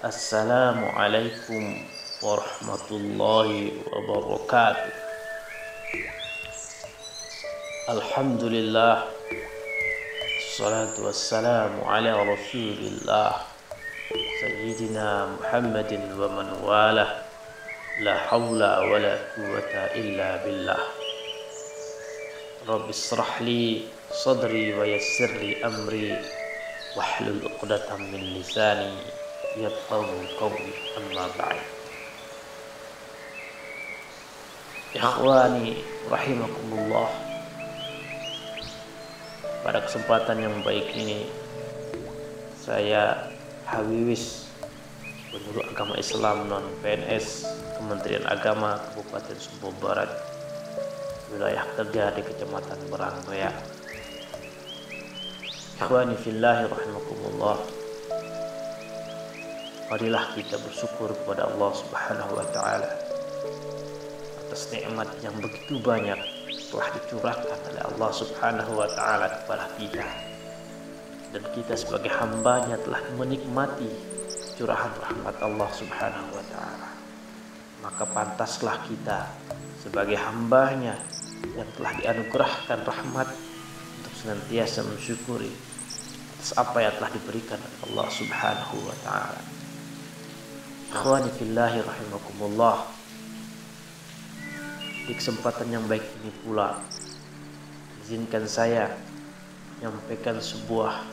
السلام عليكم ورحمة الله وبركاته. الحمد لله. الصلاة والسلام على رسول الله. سيدنا محمد ومن والاه. لا حول ولا قوة إلا بالله. رب اشرح لي صدري ويسر لي أمري واحلل عقدة من لساني Yafqahu qawli amma ba'd Ikhwani rahimakumullah. Pada kesempatan yang baik ini Saya Hawiwis Penyuluh Agama Islam non PNS Kementerian Agama Kabupaten Sumbawa Barat Wilayah kerja di Kecamatan Barangkoya Ikhwani fillahi rahimakumullah Marilah kita bersyukur kepada Allah Subhanahu wa taala atas nikmat yang begitu banyak telah dicurahkan oleh Allah Subhanahu wa taala kepada kita. Dan kita sebagai hambanya telah menikmati curahan rahmat Allah Subhanahu wa taala. Maka pantaslah kita sebagai hambanya yang telah dianugerahkan rahmat untuk senantiasa mensyukuri atas apa yang telah diberikan Allah Subhanahu wa taala. Ikhwani fillahi rahimakumullah. Di kesempatan yang baik ini pula, izinkan saya menyampaikan sebuah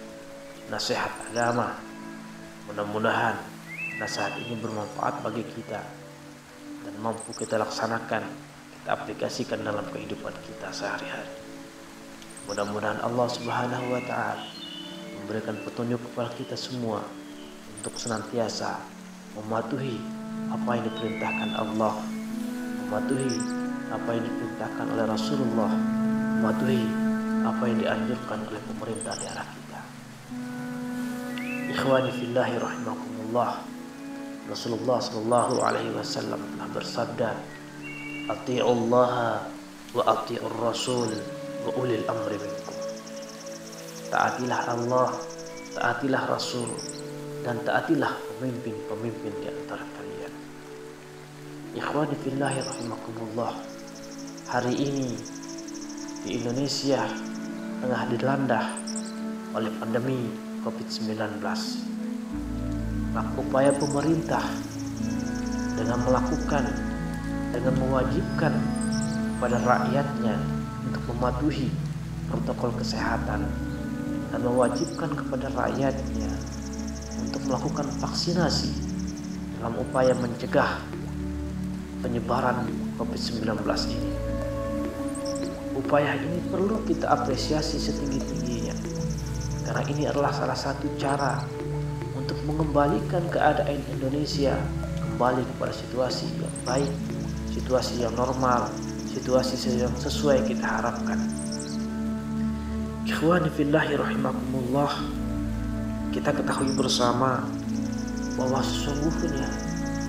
nasihat agama. Mudah-mudahan nasihat ini bermanfaat bagi kita dan mampu kita laksanakan, kita aplikasikan dalam kehidupan kita sehari-hari. Mudah-mudahan Allah Subhanahu wa taala memberikan petunjuk kepada kita semua untuk senantiasa mematuhi apa yang diperintahkan Allah, mematuhi apa yang diperintahkan oleh Rasulullah mematuhi apa yang dianjurkan oleh pemerintah daerah kita. Ikhwani fillahi rahimakumullah Rasulullah sallallahu alaihi wasallam telah bersabda Ati'ullaha wa ati'ur rasul wa ulil amri minkum. Taatilah Allah, taatilah Rasul dan taatilah pemimpin-pemimpin di antara kalian. Ikhwani fillahi rahimakumullah hari ini di Indonesia tengah dilanda oleh pandemi COVID-19. Maka upaya pemerintah dengan melakukan dengan mewajibkan pada rakyatnya untuk mematuhi protokol kesehatan dan mewajibkan kepada rakyatnya melakukan vaksinasi dalam upaya mencegah penyebaran COVID-19 ini. Upaya ini perlu kita apresiasi setinggi-tingginya. Karena ini adalah salah satu cara untuk mengembalikan keadaan Indonesia kembali kepada situasi yang baik, situasi yang normal, situasi yang sesuai kita harapkan. Ikhwani fillahi rahimakumullah. Kita ketahui bersama bahwa sesungguhnya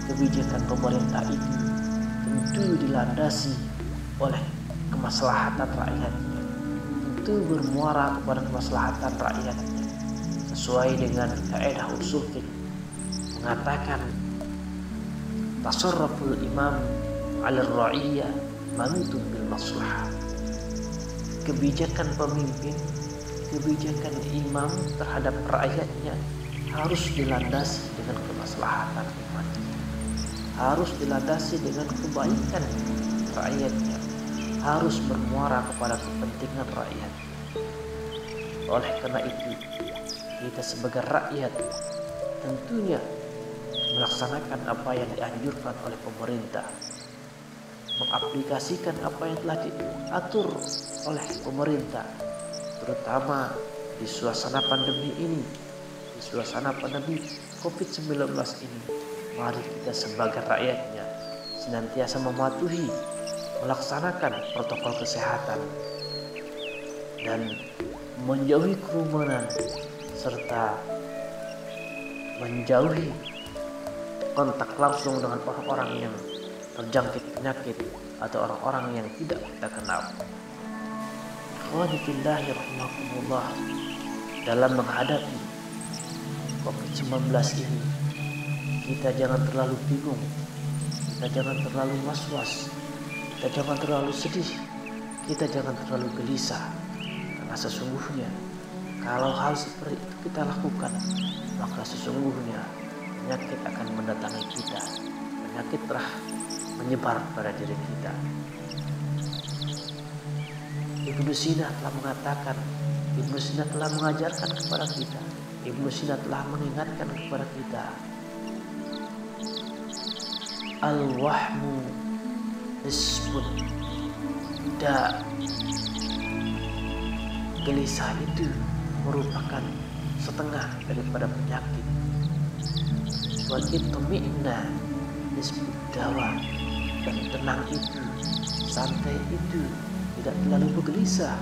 kebijakan pemerintah itu tentu dilandasi oleh kemaslahatan rakyatnya itu bermuara kepada kemaslahatan rakyatnya sesuai dengan kaidah usul mengatakan tasarruful imam ala ra'iyya manutun bil maslahah. Kebijakan pemimpin kebijakan imam terhadap rakyatnya harus dilandasi dengan kemaslahatan umatnya harus dilandasi dengan kebaikan rakyatnya, harus bermuara kepada kepentingan rakyat. Oleh karena itu, kita sebagai rakyat tentunya melaksanakan apa yang dianjurkan oleh pemerintah, mengaplikasikan apa yang telah diatur oleh pemerintah, terutama di suasana pandemi ini, di suasana pandemi COVID-19 ini, mari kita sebagai rakyatnya senantiasa mematuhi, melaksanakan protokol kesehatan, dan menjauhi kerumunan serta menjauhi kontak langsung dengan orang-orang yang terjangkit penyakit atau orang-orang yang tidak kita kenal. Ikhwanifillahi rahimakumullah dalam menghadapi COVID-19 ini kita jangan terlalu bingung. Kita jangan terlalu was-was. Kita jangan terlalu sedih. Kita jangan terlalu gelisah. Karena sesungguhnya kalau hal seperti itu kita lakukan maka sesungguhnya penyakit akan mendatangi kita. Penyakit telah menyebar pada diri kita Ibnu Sina telah mengatakan Ibnu Sina telah mengajarkan kepada kita Ibnu Sina telah mengingatkan kepada kita. Al-wahmu nisbun da. Gelisah itu merupakan setengah daripada penyakit. Wal itmi'na nisbud dawa. Dan tenang itu santai itu tidak terlalu bergelisah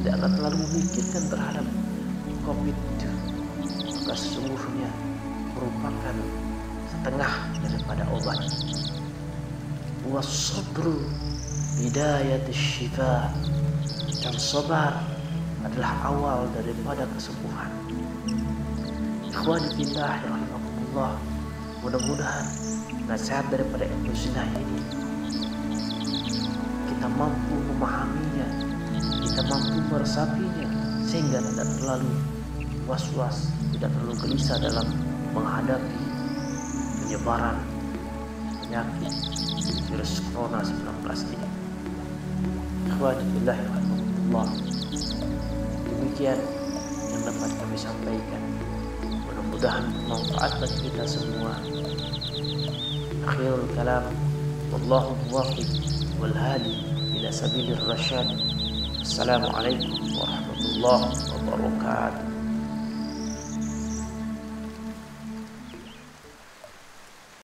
tidak terlalu memikirkan terhadap covid maka sesungguhnya merupakan setengah daripada obat. Wasabru bidayat syifa. Dan sabar adalah awal daripada kesembuhan. Ikhwan fillah rahimahumullah mudah-mudahan nasihat daripada Ibnu Sina ini kita mampu memahaminya kita mampu meresapinya sehingga tidak terlalu was-was tidak terlalu gelisah dalam menghadapi penyebaran penyakit virus corona 19 ini. Wa Demikian yang dapat kami sampaikan. Mudah-mudahan bermanfaat bagi kita semua. Akhirul kalam. والله الواحد والهادي إلى سبيل الرشاد. السلام عليكم ورحمة الله وبركاته.